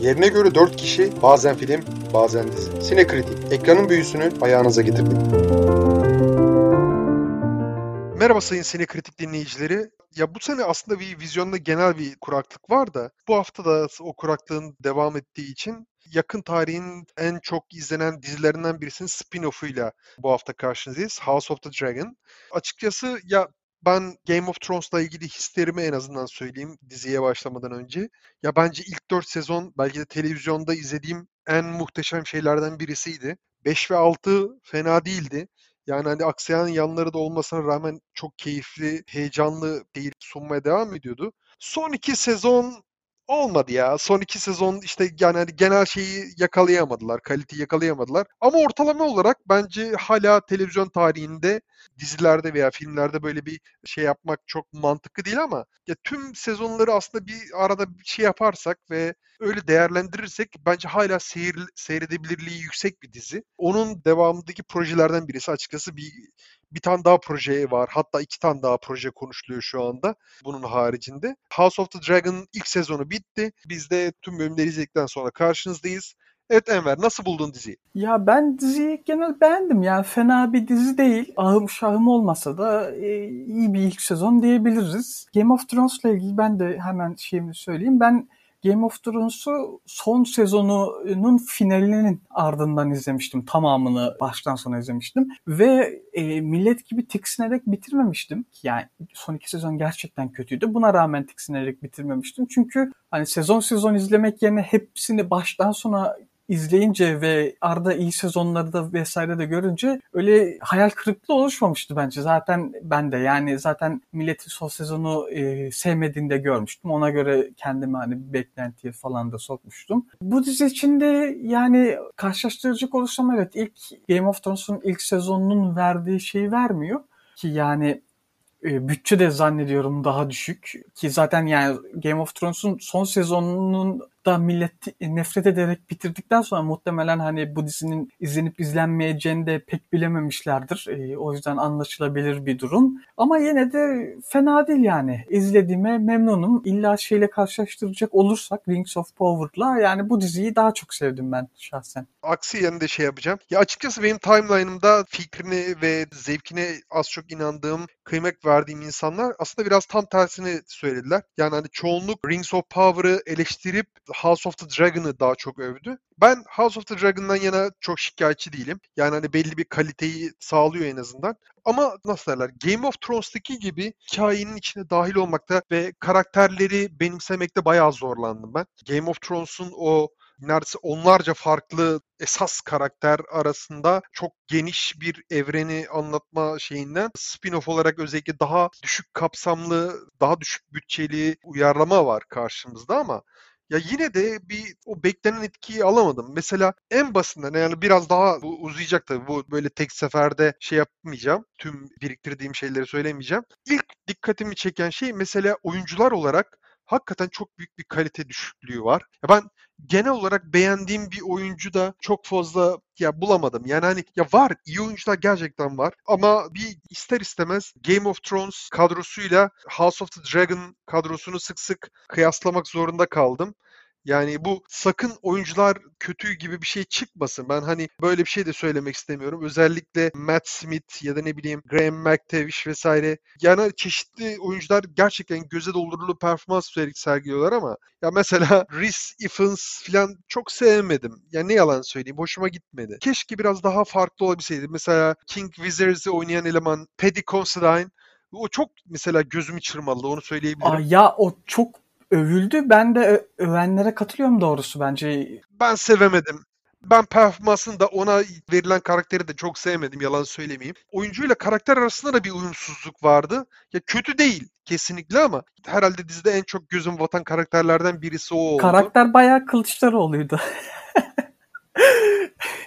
Yerine göre 4 kişi bazen film bazen dizi. Sinekritik ekranın büyüsünü ayağınıza getirdik. Merhaba sayın Sinekritik dinleyicileri. Ya bu sene aslında bir vizyonda genel bir kuraklık var da bu hafta da o kuraklığın devam ettiği için yakın tarihin en çok izlenen dizilerinden birisinin spin-off'uyla bu hafta karşınızdayız. House of the Dragon. Açıkçası ya ben Game of Thrones'la ilgili hislerimi en azından söyleyeyim diziye başlamadan önce. Ya bence ilk 4 sezon belki de televizyonda izlediğim en muhteşem şeylerden birisiydi. 5 ve 6 fena değildi. Yani hani aksayan yanları da olmasına rağmen çok keyifli, heyecanlı seyir sunmaya devam ediyordu. Son iki sezon olmadı ya. Son iki sezon işte yani hani genel şeyi yakalayamadılar, kaliteyi yakalayamadılar. Ama ortalama olarak bence hala televizyon tarihinde dizilerde veya filmlerde böyle bir şey yapmak çok mantıklı değil ama ya tüm sezonları aslında bir arada bir şey yaparsak ve öyle değerlendirirsek bence hala seyir, seyredebilirliği yüksek bir dizi. Onun devamındaki projelerden birisi açıkçası bir bir tane daha proje var. Hatta iki tane daha proje konuşuluyor şu anda bunun haricinde. House of the Dragon ilk sezonu bitti. Biz de tüm bölümleri izledikten sonra karşınızdayız. Evet Enver nasıl buldun diziyi? Ya ben diziyi genel beğendim. Yani fena bir dizi değil. Ahım şahım olmasa da e, iyi bir ilk sezon diyebiliriz. Game of Thrones'la ilgili ben de hemen şeyimi söyleyeyim. Ben Game of Thrones'u son sezonunun finalinin ardından izlemiştim. Tamamını baştan sona izlemiştim. Ve e, millet gibi tiksinerek bitirmemiştim. Yani son iki sezon gerçekten kötüydü. Buna rağmen tiksinerek bitirmemiştim. Çünkü hani sezon sezon izlemek yerine hepsini baştan sona izleyince ve arada iyi sezonları da vesaire de görünce öyle hayal kırıklığı oluşmamıştı bence. Zaten ben de yani zaten milletin son sezonu e, sevmediğini de görmüştüm. Ona göre kendimi hani beklentiye falan da sokmuştum. Bu dizi içinde yani karşılaştıracak olursam evet ilk Game of Thrones'un ilk sezonunun verdiği şeyi vermiyor. Ki yani e, bütçe de zannediyorum daha düşük ki zaten yani Game of Thrones'un son sezonunun da millet nefret ederek bitirdikten sonra muhtemelen hani bu dizinin izlenip izlenmeyeceğini de pek bilememişlerdir. E, o yüzden anlaşılabilir bir durum. Ama yine de fena değil yani. İzlediğime memnunum. İlla şeyle karşılaştıracak olursak Rings of Power'la yani bu diziyi daha çok sevdim ben şahsen. Aksi yanında şey yapacağım. Ya açıkçası benim timeline'ımda fikrini ve zevkine az çok inandığım, kıymet verdiğim insanlar aslında biraz tam tersini söylediler. Yani hani çoğunluk Rings of Power'ı eleştirip House of the Dragon'ı daha çok övdü. Ben House of the Dragon'dan yana çok şikayetçi değilim. Yani hani belli bir kaliteyi sağlıyor en azından. Ama nasıl derler? Game of Thrones'taki gibi hikayenin içine dahil olmakta ve karakterleri benimsemekte bayağı zorlandım ben. Game of Thrones'un o neredeyse onlarca farklı esas karakter arasında çok geniş bir evreni anlatma şeyinden spin-off olarak özellikle daha düşük kapsamlı, daha düşük bütçeli uyarlama var karşımızda ama ya yine de bir o beklenen etkiyi alamadım. Mesela en basitinden yani biraz daha bu uzayacak tabii. Bu böyle tek seferde şey yapmayacağım. Tüm biriktirdiğim şeyleri söylemeyeceğim. İlk dikkatimi çeken şey mesela oyuncular olarak hakikaten çok büyük bir kalite düşüklüğü var. Ya ben genel olarak beğendiğim bir oyuncu da çok fazla ya bulamadım. Yani hani ya var iyi oyuncular gerçekten var ama bir ister istemez Game of Thrones kadrosuyla House of the Dragon kadrosunu sık sık kıyaslamak zorunda kaldım. Yani bu sakın oyuncular kötü gibi bir şey çıkmasın. Ben hani böyle bir şey de söylemek istemiyorum. Özellikle Matt Smith ya da ne bileyim Graham McTavish vesaire. Yani çeşitli oyuncular gerçekten göze doldurulu performans sergiliyorlar ama ya mesela Rhys Ifans falan çok sevmedim. Yani ne yalan söyleyeyim hoşuma gitmedi. Keşke biraz daha farklı olabilseydi. Mesela King Wizards'ı oynayan eleman Paddy Considine o çok mesela gözümü çırmaladı onu söyleyebilirim. Aa, ya o çok övüldü. Ben de övenlere katılıyorum doğrusu bence. Ben sevemedim. Ben performansını da ona verilen karakteri de çok sevmedim yalan söylemeyeyim. Oyuncuyla karakter arasında da bir uyumsuzluk vardı. Ya kötü değil kesinlikle ama herhalde dizide en çok gözüm vatan karakterlerden birisi o oldu. Karakter bayağı Kılıçdaroğlu'ydu.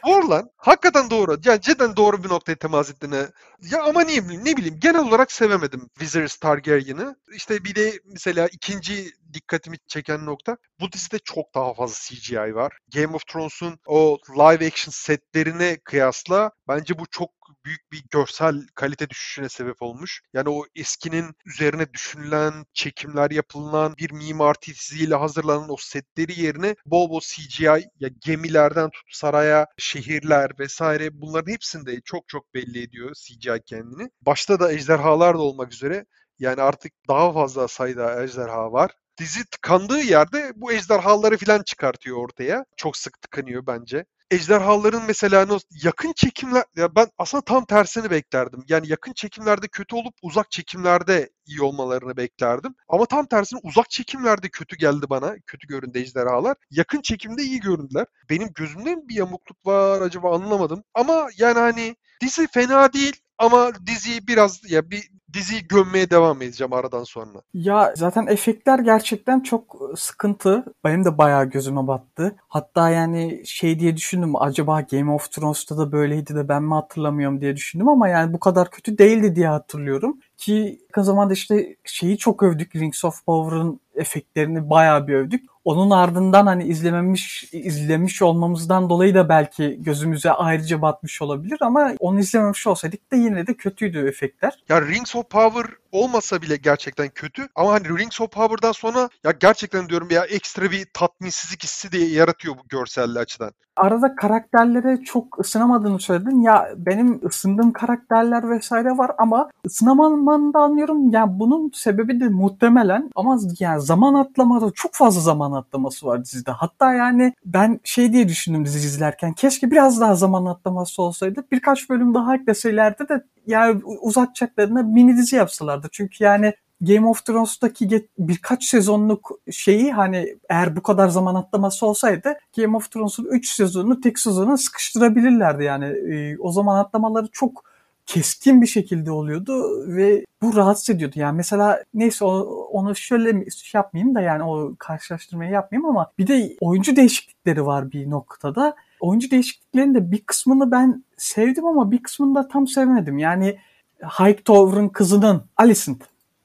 Doğru lan. Hakikaten doğru. Yani cidden doğru bir noktaya temas ettiğine. Ya ama niye ne bileyim genel olarak sevemedim Viserys Targaryen'ı. İşte bir de mesela ikinci dikkatimi çeken nokta bu dizide çok daha fazla CGI var. Game of Thrones'un o live action setlerine kıyasla bence bu çok büyük bir görsel kalite düşüşüne sebep olmuş. Yani o eskinin üzerine düşünülen, çekimler yapılan, bir mimar titiziyle hazırlanan o setleri yerine bol bol CGI ya gemilerden tut saraya, şehirler vesaire bunların hepsinde çok çok belli ediyor CGI kendini. Başta da ejderhalar da olmak üzere yani artık daha fazla sayıda ejderha var. Dizi tıkandığı yerde bu ejderhaları filan çıkartıyor ortaya. Çok sık tıkanıyor bence ejderhaların mesela yakın çekimler ya ben aslında tam tersini beklerdim. Yani yakın çekimlerde kötü olup uzak çekimlerde iyi olmalarını beklerdim. Ama tam tersine uzak çekimlerde kötü geldi bana. Kötü göründü ejderhalar. Yakın çekimde iyi göründüler. Benim gözümde mi bir yamukluk var acaba anlamadım. Ama yani hani dizi fena değil ama diziyi biraz ya bir diziyi gömmeye devam edeceğim aradan sonra. Ya zaten efektler gerçekten çok sıkıntı. Benim de bayağı gözüme battı. Hatta yani şey diye düşündüm acaba Game of Thrones'ta da böyleydi de ben mi hatırlamıyorum diye düşündüm ama yani bu kadar kötü değildi diye hatırlıyorum. Ki yakın zamanda işte şeyi çok övdük Rings of Power'ın efektlerini bayağı bir övdük. Onun ardından hani izlememiş izlemiş olmamızdan dolayı da belki gözümüze ayrıca batmış olabilir ama onu izlememiş olsaydık da yine de kötüydü efektler. Ya Rings of Power olmasa bile gerçekten kötü ama hani Rings of Power'dan sonra ya gerçekten diyorum ya ekstra bir tatminsizlik hissi diye yaratıyor bu görselli açıdan. Arada karakterlere çok ısınamadığını söyledin. Ya benim ısındığım karakterler vesaire var ama ısınamamanı da anlıyorum. Yani bunun sebebi de muhtemelen ama yani zaman atlamada çok fazla zaman atlaması var dizide. Hatta yani ben şey diye düşündüm dizi izlerken keşke biraz daha zaman atlaması olsaydı. Birkaç bölüm daha ekleselerdi de yani uzatacaklarına mini dizi yapsalardı. Çünkü yani Game of Thrones'taki birkaç sezonluk şeyi hani eğer bu kadar zaman atlaması olsaydı Game of Thrones'un 3 sezonunu tek sezona sıkıştırabilirlerdi yani. E, o zaman atlamaları çok keskin bir şekilde oluyordu ve bu rahatsız ediyordu. Yani mesela neyse onu şöyle şey yapmayayım da yani o karşılaştırmayı yapmayayım ama bir de oyuncu değişiklikleri var bir noktada. Oyuncu değişikliklerinin de bir kısmını ben sevdim ama bir kısmını da tam sevmedim. Yani Hightower'ın kızının Alicent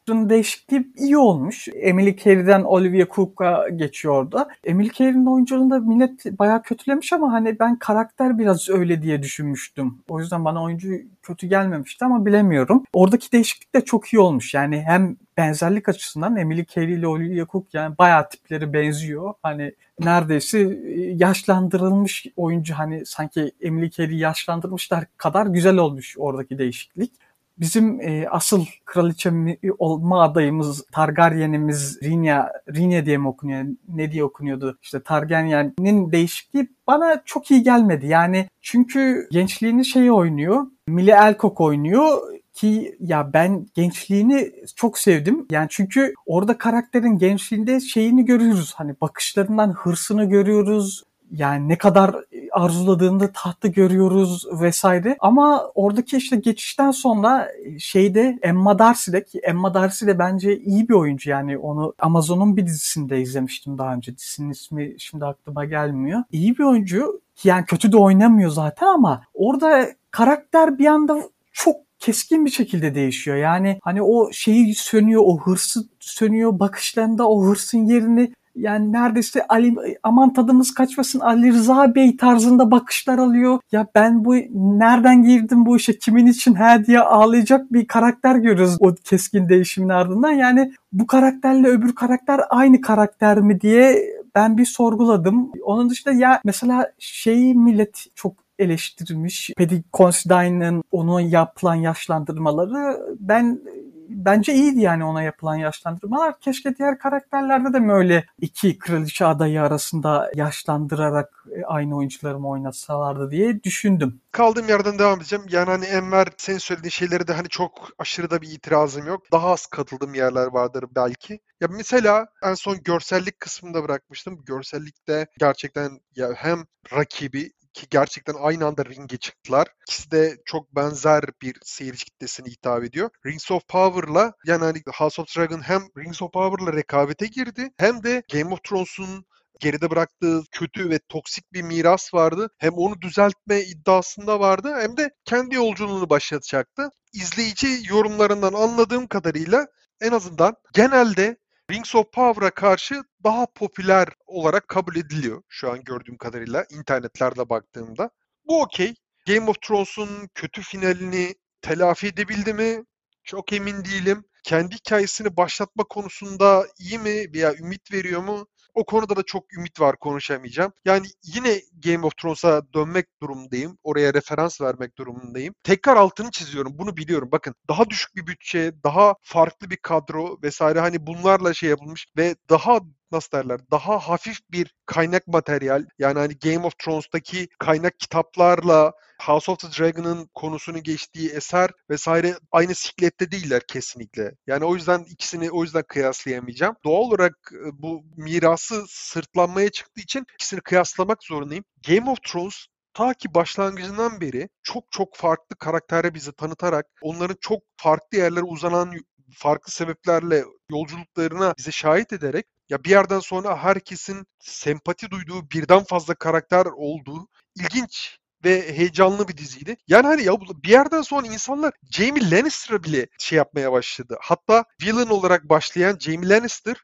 değişikliği iyi olmuş. Emily Carey'den Olivia Cook'a geçiyordu. Emily Carey'nin oyunculuğunda millet bayağı kötülemiş ama hani ben karakter biraz öyle diye düşünmüştüm. O yüzden bana oyuncu kötü gelmemişti ama bilemiyorum. Oradaki değişiklik de çok iyi olmuş. Yani hem benzerlik açısından Emily Carey ile Olivia Cook yani bayağı tipleri benziyor. Hani neredeyse yaşlandırılmış oyuncu hani sanki Emily Carey yaşlandırmışlar kadar güzel olmuş oradaki değişiklik bizim e, asıl kraliçe olma adayımız Targaryen'imiz Rhaenyra, Rhaenyra diye mi okunuyor? Ne diye okunuyordu? İşte Targaryen'in değişikliği bana çok iyi gelmedi. Yani çünkü gençliğini şey oynuyor. Millie Alcock oynuyor ki ya ben gençliğini çok sevdim. Yani çünkü orada karakterin gençliğinde şeyini görüyoruz. Hani bakışlarından hırsını görüyoruz yani ne kadar arzuladığında tahtı görüyoruz vesaire. Ama oradaki işte geçişten sonra şeyde Emma Darcy'de ki Emma Darcy de bence iyi bir oyuncu yani onu Amazon'un bir dizisinde izlemiştim daha önce. Dizinin ismi şimdi aklıma gelmiyor. İyi bir oyuncu yani kötü de oynamıyor zaten ama orada karakter bir anda çok keskin bir şekilde değişiyor. Yani hani o şeyi sönüyor, o hırsı sönüyor, bakışlarında o hırsın yerini yani neredeyse Ali aman tadımız kaçmasın Ali Rıza Bey tarzında bakışlar alıyor. Ya ben bu nereden girdim bu işe kimin için he diye ağlayacak bir karakter görüyoruz o keskin değişimin ardından. Yani bu karakterle öbür karakter aynı karakter mi diye ben bir sorguladım. Onun dışında ya mesela şeyi millet çok eleştirmiş. Paddy Considine'ın onu yapılan yaşlandırmaları ben bence iyiydi yani ona yapılan yaşlandırmalar. Keşke diğer karakterlerde de böyle iki kraliçe adayı arasında yaşlandırarak e, aynı oyuncuları mı oynatsalardı diye düşündüm. Kaldığım yerden devam edeceğim. Yani hani Enver senin söylediğin şeyleri de hani çok aşırı da bir itirazım yok. Daha az katıldığım yerler vardır belki. Ya mesela en son görsellik kısmında bırakmıştım. Görsellikte gerçekten ya hem rakibi ki gerçekten aynı anda ringe çıktılar. İkisi de çok benzer bir seyirci kitlesine hitap ediyor. Rings of Power'la yani hani House of Dragon hem Rings of Power'la rekabete girdi hem de Game of Thrones'un geride bıraktığı kötü ve toksik bir miras vardı. Hem onu düzeltme iddiasında vardı hem de kendi yolculuğunu başlatacaktı. İzleyici yorumlarından anladığım kadarıyla en azından genelde Rings of Power'a karşı daha popüler olarak kabul ediliyor şu an gördüğüm kadarıyla internetlerde baktığımda. Bu okey. Game of Thrones'un kötü finalini telafi edebildi mi? Çok emin değilim. Kendi hikayesini başlatma konusunda iyi mi veya ümit veriyor mu? O konuda da çok ümit var konuşamayacağım. Yani yine Game of Thrones'a dönmek durumundayım. Oraya referans vermek durumundayım. Tekrar altını çiziyorum. Bunu biliyorum. Bakın daha düşük bir bütçe, daha farklı bir kadro vesaire hani bunlarla şey yapılmış ve daha nasıl derler daha hafif bir kaynak materyal yani hani Game of Thrones'taki kaynak kitaplarla House of the Dragon'ın konusunu geçtiği eser vesaire aynı siklette değiller kesinlikle. Yani o yüzden ikisini o yüzden kıyaslayamayacağım. Doğal olarak bu mirası sırtlanmaya çıktığı için ikisini kıyaslamak zorundayım. Game of Thrones ta ki başlangıcından beri çok çok farklı karaktere bizi tanıtarak onların çok farklı yerlere uzanan farklı sebeplerle yolculuklarına bize şahit ederek ya bir yerden sonra herkesin sempati duyduğu birden fazla karakter olduğu ilginç ve heyecanlı bir diziydi. Yani hani ya bir yerden sonra insanlar Jamie Lannister'a bile şey yapmaya başladı. Hatta villain olarak başlayan Jamie Lannister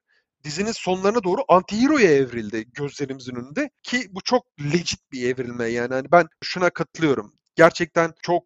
dizinin sonlarına doğru anti-hero'ya evrildi gözlerimizin önünde ki bu çok legit bir evrilme yani hani ben şuna katılıyorum. Gerçekten çok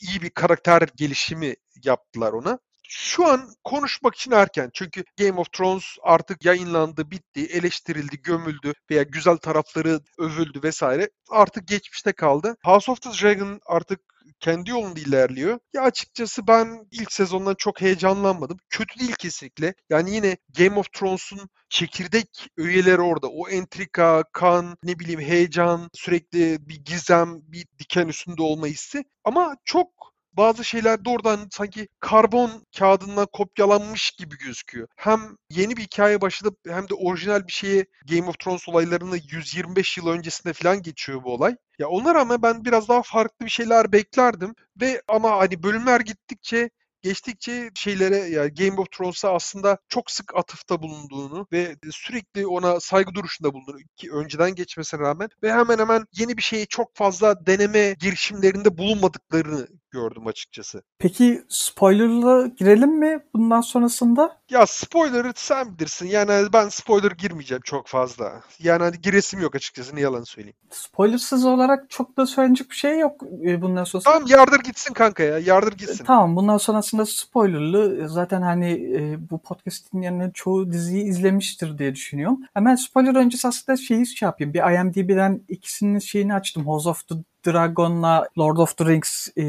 iyi bir karakter gelişimi yaptılar ona şu an konuşmak için erken. Çünkü Game of Thrones artık yayınlandı, bitti, eleştirildi, gömüldü veya güzel tarafları övüldü vesaire. Artık geçmişte kaldı. House of the Dragon artık kendi yolunda ilerliyor. Ya açıkçası ben ilk sezondan çok heyecanlanmadım. Kötü değil kesinlikle. Yani yine Game of Thrones'un çekirdek üyeleri orada. O entrika, kan, ne bileyim heyecan, sürekli bir gizem, bir diken üstünde olma hissi. Ama çok bazı şeyler doğrudan sanki karbon kağıdından kopyalanmış gibi gözüküyor. Hem yeni bir hikaye başladı hem de orijinal bir şeye Game of Thrones olaylarını 125 yıl öncesinde falan geçiyor bu olay. Ya ona rağmen ben biraz daha farklı bir şeyler beklerdim ve ama hani bölümler gittikçe geçtikçe şeylere yani Game of Thrones'a aslında çok sık atıfta bulunduğunu ve sürekli ona saygı duruşunda bulunduğunu ki önceden geçmesine rağmen ve hemen hemen yeni bir şeyi çok fazla deneme girişimlerinde bulunmadıklarını gördüm açıkçası. Peki spoilerla girelim mi bundan sonrasında? Ya spoiler'ı sen bilirsin. Yani ben spoiler girmeyeceğim çok fazla. Yani hani giresim yok açıkçası ne yalan söyleyeyim. Spoilersız olarak çok da söylenecek bir şey yok e, bundan sonra. Tamam yardır gitsin kanka ya. Yardır gitsin. Tamam bundan sonrasında spoilerlı. Zaten hani e, bu podcast dinleyenlerin çoğu diziyi izlemiştir diye düşünüyorum. Hemen spoiler öncesi aslında şeyi şey yapayım. Bir IMDb'den ikisinin şeyini açtım. House of the Dragon'la Lord of the Rings, e,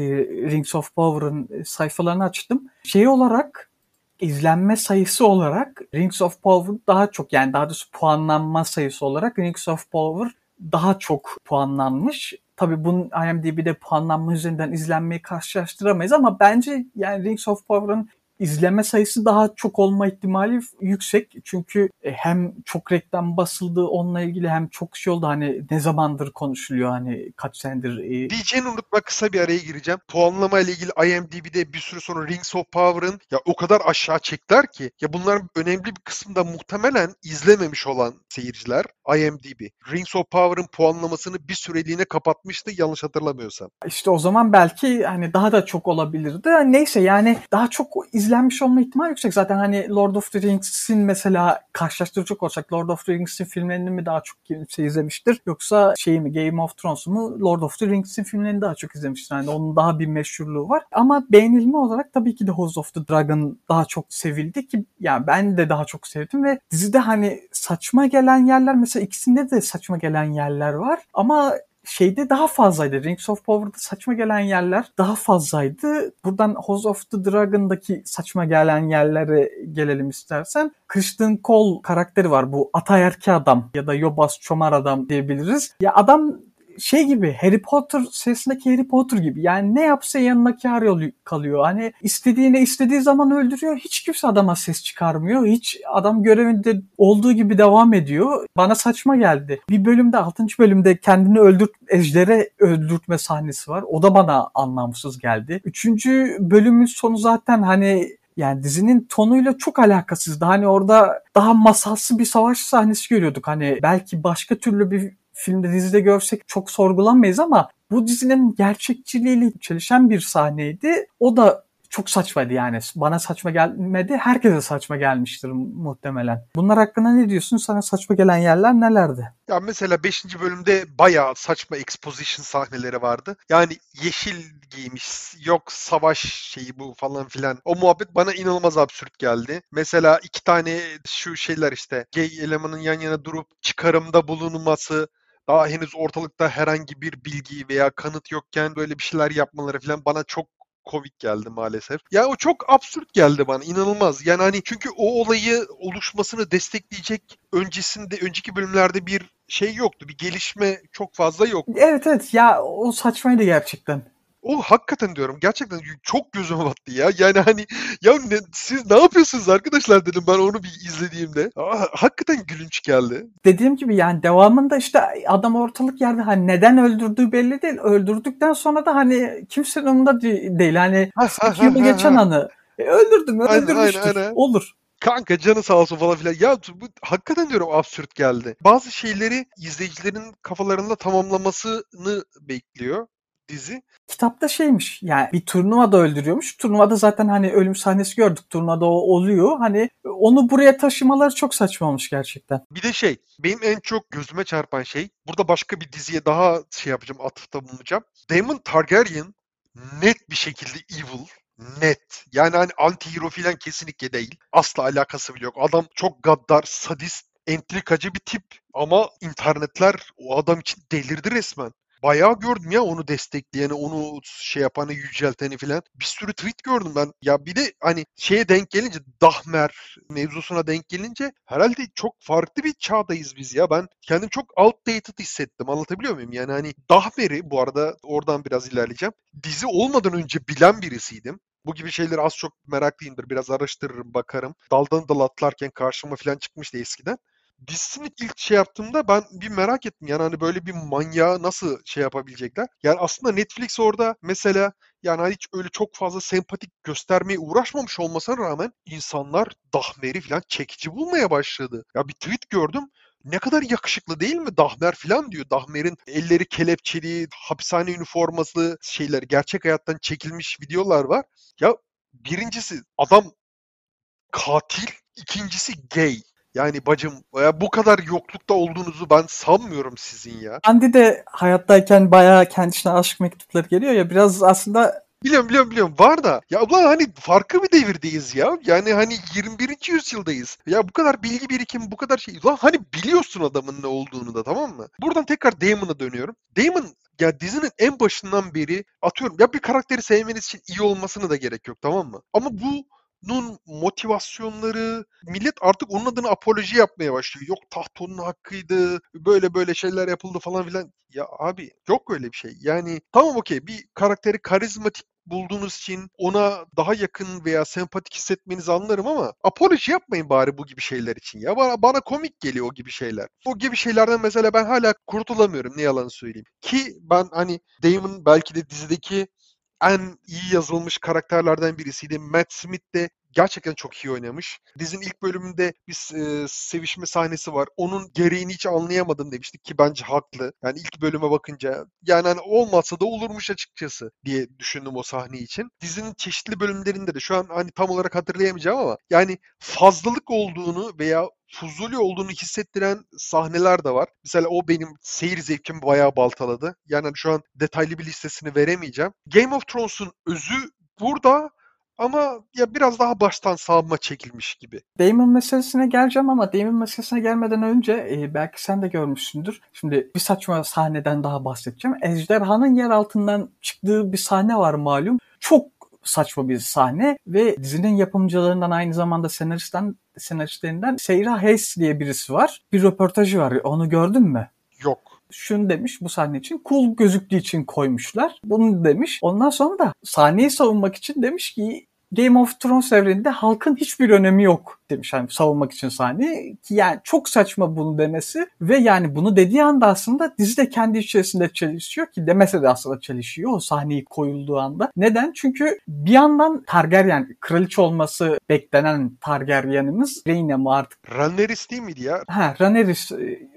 Rings of Power'ın sayfalarını açtım. Şey olarak izlenme sayısı olarak Rings of Power daha çok yani daha doğrusu puanlanma sayısı olarak Rings of Power daha çok puanlanmış. Tabii bunun IMDb'de puanlanma üzerinden izlenmeyi karşılaştıramayız ama bence yani Rings of Power'ın izleme sayısı daha çok olma ihtimali yüksek. Çünkü e, hem çok reklam basıldı onunla ilgili hem çok şey oldu hani ne zamandır konuşuluyor hani kaç senedir. E... Diyeceğini unutma kısa bir araya gireceğim. Puanlama ile ilgili IMDb'de bir süre sonra Rings of Power'ın ya o kadar aşağı çektiler ki ya bunların önemli bir kısmında muhtemelen izlememiş olan seyirciler IMDb. Rings of Power'ın puanlamasını bir süreliğine kapatmıştı yanlış hatırlamıyorsam. İşte o zaman belki hani daha da çok olabilirdi. Neyse yani daha çok iz izlenmiş olma ihtimali yüksek. Zaten hani Lord of the Rings'in mesela karşılaştıracak olsak Lord of the Rings'in filmlerini mi daha çok kimse izlemiştir? Yoksa şey mi Game of Thrones mu Lord of the Rings'in filmlerini daha çok izlemiştir. Yani onun daha bir meşhurluğu var. Ama beğenilme olarak tabii ki de House of the Dragon daha çok sevildi ki yani ben de daha çok sevdim ve dizide hani saçma gelen yerler mesela ikisinde de saçma gelen yerler var ama şeyde daha fazlaydı. Rings of Power'da saçma gelen yerler daha fazlaydı. Buradan House of the Dragon'daki saçma gelen yerlere gelelim istersen. Christian Cole karakteri var bu Atayerki adam ya da Yobaz Çomar adam diyebiliriz. Ya adam şey gibi Harry Potter serisindeki Harry Potter gibi. Yani ne yapsa yanına kar kalıyor. Hani istediğine istediği zaman öldürüyor. Hiç kimse adama ses çıkarmıyor. Hiç adam görevinde olduğu gibi devam ediyor. Bana saçma geldi. Bir bölümde 6. bölümde kendini öldürt ejdere öldürtme sahnesi var. O da bana anlamsız geldi. 3. bölümün sonu zaten hani yani dizinin tonuyla çok alakasızdı. Hani orada daha masalsı bir savaş sahnesi görüyorduk. Hani belki başka türlü bir filmde dizide görsek çok sorgulanmayız ama bu dizinin gerçekçiliğiyle çelişen bir sahneydi. O da çok saçmaydı yani. Bana saçma gelmedi. Herkese saçma gelmiştir muhtemelen. Bunlar hakkında ne diyorsun? Sana saçma gelen yerler nelerdi? Ya mesela 5. bölümde bayağı saçma exposition sahneleri vardı. Yani yeşil giymiş, yok savaş şeyi bu falan filan. O muhabbet bana inanılmaz absürt geldi. Mesela iki tane şu şeyler işte gay elemanın yan yana durup çıkarımda bulunması daha henüz ortalıkta herhangi bir bilgi veya kanıt yokken böyle bir şeyler yapmaları falan bana çok komik geldi maalesef. Ya o çok absürt geldi bana inanılmaz. Yani hani çünkü o olayı oluşmasını destekleyecek öncesinde önceki bölümlerde bir şey yoktu. Bir gelişme çok fazla yok. Evet evet ya o saçmaydı gerçekten. O hakikaten diyorum gerçekten çok gözüme battı ya. Yani hani ya ne, siz ne yapıyorsunuz arkadaşlar dedim ben onu bir izlediğimde. Aa, hakikaten gülünç geldi. Dediğim gibi yani devamında işte adam ortalık yerde hani neden öldürdüğü belli değil. Öldürdükten sonra da hani kimsenin umurunda değil. Hani yılı geçen anı. E, öldürdüm öldürmüştür. Aynen, aynen. Olur. Kanka canı sağ olsun falan filan. Ya bu hakikaten diyorum absürt geldi. Bazı şeyleri izleyicilerin kafalarında tamamlamasını bekliyor dizi. Kitapta şeymiş yani bir turnuvada öldürüyormuş. Turnuvada zaten hani ölüm sahnesi gördük. Turnuvada o oluyor. Hani onu buraya taşımaları çok saçmamış gerçekten. Bir de şey benim en çok gözüme çarpan şey burada başka bir diziye daha şey yapacağım atıfta bulunacağım. Daemon Targaryen net bir şekilde evil net. Yani hani anti hero filan kesinlikle değil. Asla alakası bile yok. Adam çok gaddar, sadist, entrikacı bir tip. Ama internetler o adam için delirdi resmen bayağı gördüm ya onu destekleyeni, onu şey yapanı, yücelteni filan. Bir sürü tweet gördüm ben. Ya bir de hani şeye denk gelince Dahmer mevzusuna denk gelince herhalde çok farklı bir çağdayız biz ya. Ben kendim çok outdated hissettim. Anlatabiliyor muyum? Yani hani Dahmer'i bu arada oradan biraz ilerleyeceğim. Dizi olmadan önce bilen birisiydim. Bu gibi şeyleri az çok meraklıyımdır. Biraz araştırırım, bakarım. Daldan dal atlarken karşıma falan çıkmıştı eskiden dizisini ilk şey yaptığımda ben bir merak ettim. Yani hani böyle bir manyağı nasıl şey yapabilecekler? Yani aslında Netflix orada mesela yani hani hiç öyle çok fazla sempatik göstermeye uğraşmamış olmasına rağmen insanlar Dahmer'i falan çekici bulmaya başladı. Ya bir tweet gördüm ne kadar yakışıklı değil mi Dahmer falan diyor. Dahmer'in elleri kelepçeli, hapishane üniforması şeyler gerçek hayattan çekilmiş videolar var. Ya birincisi adam katil, ikincisi gay. Yani bacım ya bu kadar yoklukta olduğunuzu ben sanmıyorum sizin ya. Andy de hayattayken bayağı kendisine aşk mektupları geliyor ya biraz aslında Biliyorum biliyorum biliyorum var da ya ulan hani farklı bir devirdeyiz ya. Yani hani 21. yüzyıldayız. Ya bu kadar bilgi birikimi bu kadar şey. Ulan hani biliyorsun adamın ne olduğunu da tamam mı? Buradan tekrar Damon'a dönüyorum. Damon ya dizinin en başından beri atıyorum ya bir karakteri sevmeniz için iyi olmasını da gerek yok tamam mı? Ama bu nun motivasyonları millet artık onun adına apoloji yapmaya başlıyor. Yok taht onun hakkıydı. Böyle böyle şeyler yapıldı falan filan. Ya abi yok öyle bir şey. Yani tamam okey bir karakteri karizmatik bulduğunuz için ona daha yakın veya sempatik hissetmenizi anlarım ama apoloji yapmayın bari bu gibi şeyler için ya. Bana, bana komik geliyor o gibi şeyler. O gibi şeylerden mesela ben hala kurtulamıyorum ne yalan söyleyeyim. Ki ben hani Damon belki de dizideki en iyi yazılmış karakterlerden birisiydi. Matt Smith de gerçekten çok iyi oynamış. Dizinin ilk bölümünde bir e, sevişme sahnesi var. Onun gereğini hiç anlayamadım demiştik ki bence haklı. Yani ilk bölüme bakınca yani hani olmazsa da olurmuş açıkçası diye düşündüm o sahne için. Dizinin çeşitli bölümlerinde de şu an hani tam olarak hatırlayamayacağım ama yani fazlalık olduğunu veya fuzuli olduğunu hissettiren sahneler de var. Mesela o benim seyir zevkimi bayağı baltaladı. Yani hani şu an detaylı bir listesini veremeyeceğim. Game of Thrones'un özü burada ama ya biraz daha baştan savunma çekilmiş gibi. Damon meselesine geleceğim ama Damon meselesine gelmeden önce e, belki sen de görmüşsündür. Şimdi bir saçma sahneden daha bahsedeceğim. Ejderhanın yer altından çıktığı bir sahne var malum. Çok saçma bir sahne ve dizinin yapımcılarından aynı zamanda senaristten senaristlerinden Seyra Hayes diye birisi var. Bir röportajı var. Onu gördün mü? Yok şunu demiş bu sahne için cool gözüktüğü için koymuşlar. Bunu demiş. Ondan sonra da sahneyi savunmak için demiş ki Game of Thrones evreninde halkın hiçbir önemi yok demiş hani savunmak için sahne. Ki yani çok saçma bunu demesi ve yani bunu dediği anda aslında dizi de kendi içerisinde çelişiyor ki demese de aslında çelişiyor o sahneyi koyulduğu anda. Neden? Çünkü bir yandan Targaryen kraliçe olması beklenen Targaryen'imiz Rhaena mı artık? Rhaenyra değil miydi ya? Ha Rhaenyra.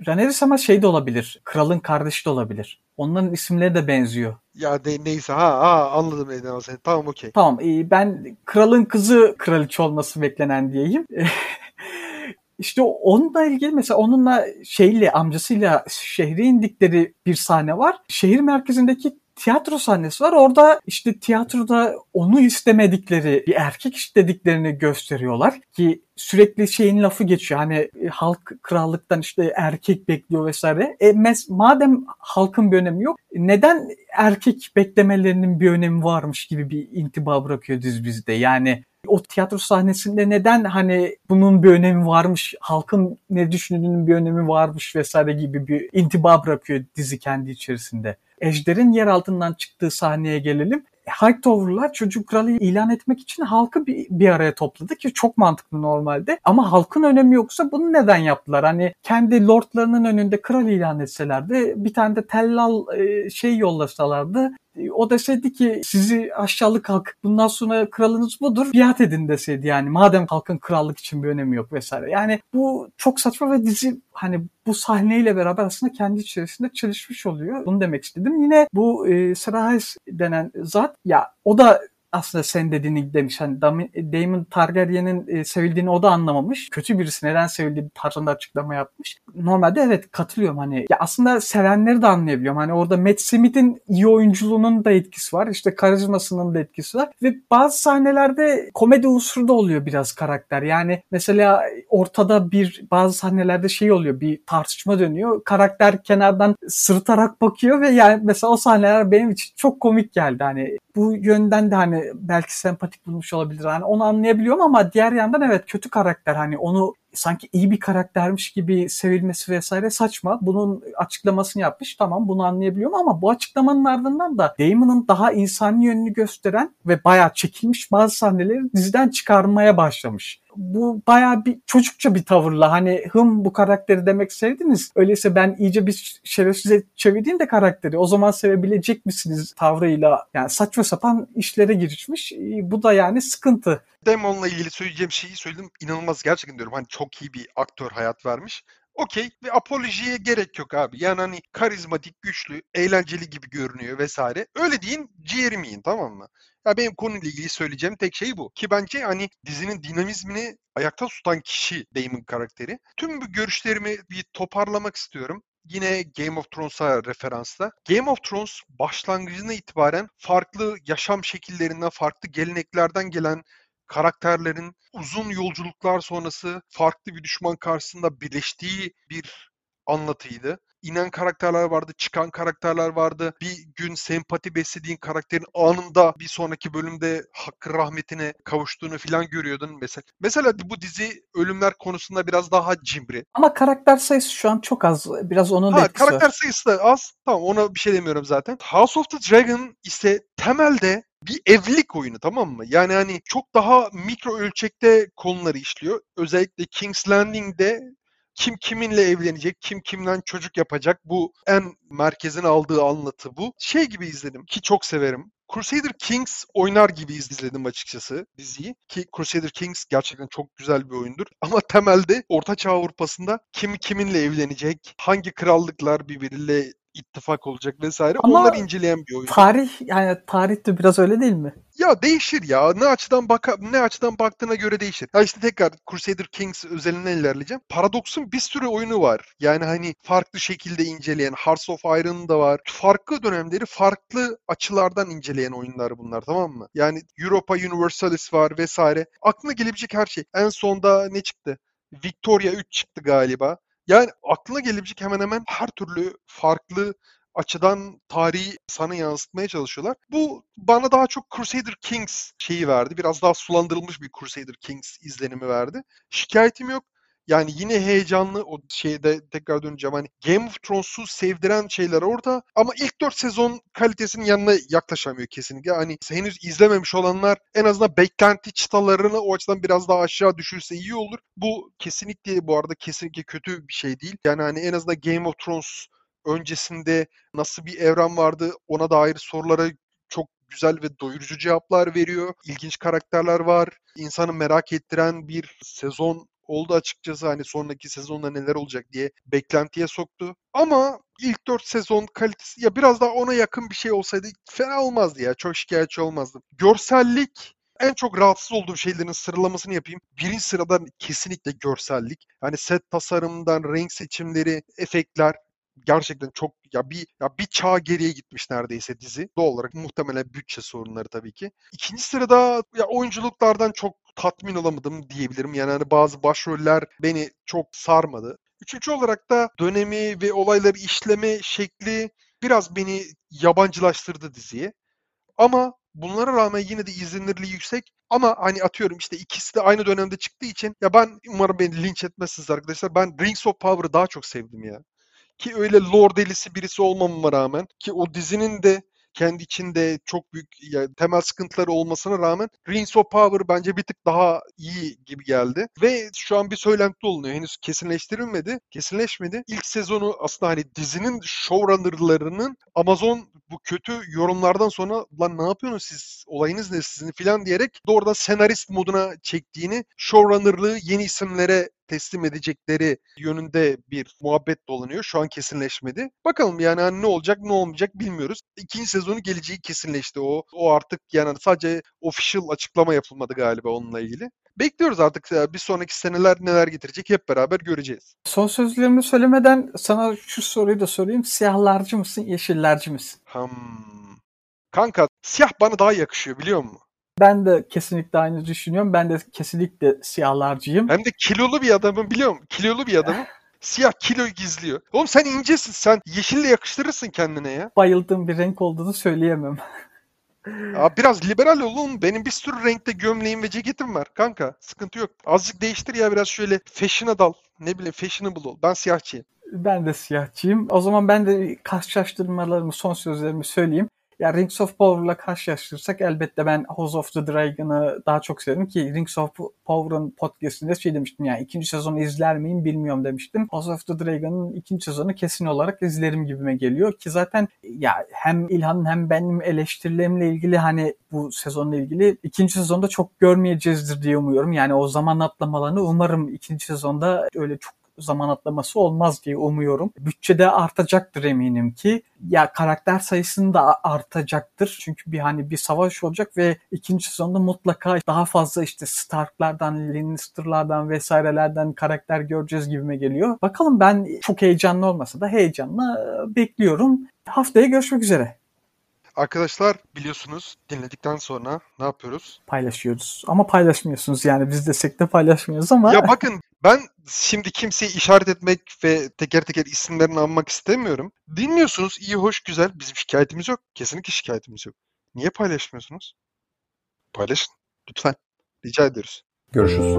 Rhaenyra ama şey de olabilir. Kralın kardeşi de olabilir. Onların isimleri de benziyor. Ya de, neyse ha, ha anladım Eden seni. Tamam okey. Tamam e, ben kralın kızı kraliçe olması beklenen diyeyim. İşte onunla ilgili mesela onunla şeyle amcasıyla şehre indikleri bir sahne var. Şehir merkezindeki tiyatro sahnesi var. Orada işte tiyatroda onu istemedikleri bir erkek istediklerini gösteriyorlar ki sürekli şeyin lafı geçiyor. Hani e, halk krallıktan işte erkek bekliyor vesaire. E, mes madem halkın bir önemi yok neden erkek beklemelerinin bir önemi varmış gibi bir intiba bırakıyor diz bizde. Yani o tiyatro sahnesinde neden hani bunun bir önemi varmış, halkın ne düşündüğünün bir önemi varmış vesaire gibi bir intiba bırakıyor dizi kendi içerisinde. Ejder'in yer altından çıktığı sahneye gelelim. Hightower'lar çocuk kralı ilan etmek için halkı bir, bir araya topladı ki çok mantıklı normalde. Ama halkın önemi yoksa bunu neden yaptılar? Hani kendi lordlarının önünde kral ilan etselerdi bir tane de tellal e, şey yollasalardı o deseydi ki sizi aşağılık halk bundan sonra kralınız budur biat edin deseydi yani madem halkın krallık için bir önemi yok vesaire. Yani bu çok saçma ve dizi hani bu sahneyle beraber aslında kendi içerisinde çalışmış oluyor. Bunu demek istedim. Yine bu e, Serahes denen zat ya o da aslında sen dediğini demiş. Hani Damon Targaryen'in e, sevildiğini o da anlamamış. Kötü birisi neden sevildiği tarzında açıklama yapmış. Normalde evet katılıyorum hani. Ya aslında sevenleri de anlayabiliyorum. Hani orada Matt Smith'in iyi oyunculuğunun da etkisi var. İşte karizmasının da etkisi var. Ve bazı sahnelerde komedi unsuru da oluyor biraz karakter. Yani mesela ortada bir bazı sahnelerde şey oluyor. Bir tartışma dönüyor. Karakter kenardan sırıtarak bakıyor ve yani mesela o sahneler benim için çok komik geldi. Hani bu yönden de hani belki sempatik bulmuş olabilir. Hani onu anlayabiliyorum ama diğer yandan evet kötü karakter hani onu sanki iyi bir karaktermiş gibi sevilmesi vesaire saçma. Bunun açıklamasını yapmış. Tamam bunu anlayabiliyorum ama bu açıklamanın ardından da Damon'ın daha insani yönünü gösteren ve bayağı çekilmiş bazı sahneleri diziden çıkarmaya başlamış. Bu bayağı bir çocukça bir tavırla hani hım bu karakteri demek sevdiniz. Öyleyse ben iyice bir şerefsize çevireyim de karakteri o zaman sevebilecek misiniz tavrıyla yani saçma sapan işlere girişmiş. Bu da yani sıkıntı. Damon'la ilgili söyleyeceğim şeyi söyledim. İnanılmaz gerçekten diyorum. Hani çok iyi bir aktör hayat vermiş. Okey ve apolojiye gerek yok abi. Yani hani karizmatik, güçlü, eğlenceli gibi görünüyor vesaire. Öyle deyin, ciğerimi yiyin tamam mı? Ya benim konuyla ilgili söyleyeceğim tek şey bu. Ki bence hani dizinin dinamizmini ayakta tutan kişi Damon karakteri. Tüm bu görüşlerimi bir toparlamak istiyorum yine Game of Thrones'a referansla. Game of Thrones başlangıcına itibaren farklı yaşam şekillerinden, farklı geleneklerden gelen karakterlerin uzun yolculuklar sonrası farklı bir düşman karşısında birleştiği bir anlatıydı. İnen karakterler vardı, çıkan karakterler vardı. Bir gün sempati beslediğin karakterin anında bir sonraki bölümde hakkı rahmetine kavuştuğunu filan görüyordun mesela. Mesela bu dizi ölümler konusunda biraz daha cimri. Ama karakter sayısı şu an çok az. Biraz onun da etkisi Karakter sayısı da az. Tamam ona bir şey demiyorum zaten. House of the Dragon ise temelde bir evlilik oyunu tamam mı? Yani hani çok daha mikro ölçekte konuları işliyor. Özellikle King's Landing'de kim kiminle evlenecek, kim kimden çocuk yapacak bu en merkezin aldığı anlatı bu. Şey gibi izledim ki çok severim. Crusader Kings oynar gibi izledim açıkçası diziyi. Ki Crusader Kings gerçekten çok güzel bir oyundur. Ama temelde Orta Çağ Avrupa'sında kim kiminle evlenecek, hangi krallıklar birbiriyle ittifak olacak vesaire. Ama Onları inceleyen bir oyun. Tarih yani tarih de biraz öyle değil mi? Ya değişir ya. Ne açıdan baka ne açıdan baktığına göre değişir. Ya işte tekrar Crusader Kings özelinden ilerleyeceğim. Paradox'un bir sürü oyunu var. Yani hani farklı şekilde inceleyen Hearts of Iron'ın da var. Farklı dönemleri farklı açılardan inceleyen oyunlar bunlar tamam mı? Yani Europa Universalis var vesaire. Aklına gelebilecek her şey. En sonda ne çıktı? Victoria 3 çıktı galiba. Yani aklına gelebilecek hemen hemen her türlü farklı açıdan tarihi sana yansıtmaya çalışıyorlar. Bu bana daha çok Crusader Kings şeyi verdi. Biraz daha sulandırılmış bir Crusader Kings izlenimi verdi. Şikayetim yok. Yani yine heyecanlı o şeyde tekrar döneceğim. Hani Game of Thrones'u sevdiren şeyler orada ama ilk 4 sezon kalitesinin yanına yaklaşamıyor kesinlikle. Hani henüz izlememiş olanlar en azından beklenti çıtalarını o açıdan biraz daha aşağı düşürse iyi olur. Bu kesinlikle bu arada kesinlikle kötü bir şey değil. Yani hani en azından Game of Thrones öncesinde nasıl bir evren vardı ona dair sorulara çok güzel ve doyurucu cevaplar veriyor. İlginç karakterler var. İnsanı merak ettiren bir sezon oldu açıkçası hani sonraki sezonda neler olacak diye beklentiye soktu. Ama ilk 4 sezon kalitesi ya biraz daha ona yakın bir şey olsaydı fena olmazdı ya. Çok şikayetçi olmazdım. Görsellik en çok rahatsız olduğum şeylerin sıralamasını yapayım. Birinci sırada kesinlikle görsellik. Hani set tasarımından renk seçimleri, efektler gerçekten çok ya bir ya bir çağ geriye gitmiş neredeyse dizi. Doğal olarak muhtemelen bütçe sorunları tabii ki. İkinci sırada ya oyunculuklardan çok tatmin olamadım diyebilirim. Yani hani bazı başroller beni çok sarmadı. Üçüncü olarak da dönemi ve olayları işleme şekli biraz beni yabancılaştırdı diziye. Ama bunlara rağmen yine de izlenirliği yüksek. Ama hani atıyorum işte ikisi de aynı dönemde çıktığı için ya ben umarım beni linç etmezsiniz arkadaşlar. Ben Rings of Power'ı daha çok sevdim ya. Ki öyle lore delisi birisi olmamama rağmen ki o dizinin de kendi içinde çok büyük yani temel sıkıntıları olmasına rağmen Rings of Power bence bir tık daha iyi gibi geldi. Ve şu an bir söylenti olunuyor. Henüz kesinleştirilmedi. Kesinleşmedi. İlk sezonu aslında hani dizinin showrunnerlarının Amazon bu kötü yorumlardan sonra lan ne yapıyorsunuz siz olayınız ne sizin filan diyerek doğrudan senarist moduna çektiğini showrunnerlığı yeni isimlere teslim edecekleri yönünde bir muhabbet dolanıyor. Şu an kesinleşmedi. Bakalım yani hani ne olacak ne olmayacak bilmiyoruz. İkinci sezonu geleceği kesinleşti o. O artık yani sadece official açıklama yapılmadı galiba onunla ilgili. Bekliyoruz artık bir sonraki seneler neler getirecek hep beraber göreceğiz. Son sözlerimi söylemeden sana şu soruyu da sorayım. Siyahlarcı mısın, yeşillerci misin? Hmm. Kanka siyah bana daha yakışıyor biliyor musun? Ben de kesinlikle aynı düşünüyorum. Ben de kesinlikle siyahlarcıyım. Hem de kilolu bir adamım biliyor musun? Kilolu bir adamım. Siyah kilo gizliyor. Oğlum sen incesin. Sen yeşille yakıştırırsın kendine ya. Bayıldığım bir renk olduğunu söyleyemem. Abi biraz liberal olun. Benim bir sürü renkte gömleğim ve ceketim var kanka. Sıkıntı yok. Azıcık değiştir ya biraz şöyle fashion'a dal. Ne bileyim fashionable ol. Ben siyahçıyım. Ben de siyahçıyım. O zaman ben de karşılaştırmalarımı, son sözlerimi söyleyeyim. Ya Rings of Power'la karşılaştırırsak elbette ben House of the Dragon'ı daha çok severim ki Rings of Power'ın podcastinde şey demiştim yani ikinci sezonu izler miyim bilmiyorum demiştim. House of the Dragon'ın ikinci sezonu kesin olarak izlerim gibime geliyor ki zaten ya hem İlhan'ın hem benim eleştirilerimle ilgili hani bu sezonla ilgili ikinci sezonda çok görmeyeceğizdir diye umuyorum. Yani o zaman atlamalarını umarım ikinci sezonda öyle çok zaman atlaması olmaz diye umuyorum. Bütçede artacaktır eminim ki. Ya karakter sayısını da artacaktır. Çünkü bir hani bir savaş olacak ve ikinci sezonda mutlaka daha fazla işte Stark'lardan, Lannister'lardan vesairelerden karakter göreceğiz gibime geliyor. Bakalım ben çok heyecanlı olmasa da heyecanla bekliyorum. Haftaya görüşmek üzere. Arkadaşlar biliyorsunuz dinledikten sonra ne yapıyoruz? Paylaşıyoruz. Ama paylaşmıyorsunuz yani biz desek de paylaşmıyoruz ama. Ya bakın ben şimdi kimseyi işaret etmek ve teker teker isimlerini anmak istemiyorum. Dinliyorsunuz iyi hoş güzel bizim şikayetimiz yok. Kesinlikle şikayetimiz yok. Niye paylaşmıyorsunuz? Paylaşın lütfen. Rica ediyoruz. Görüşürüz.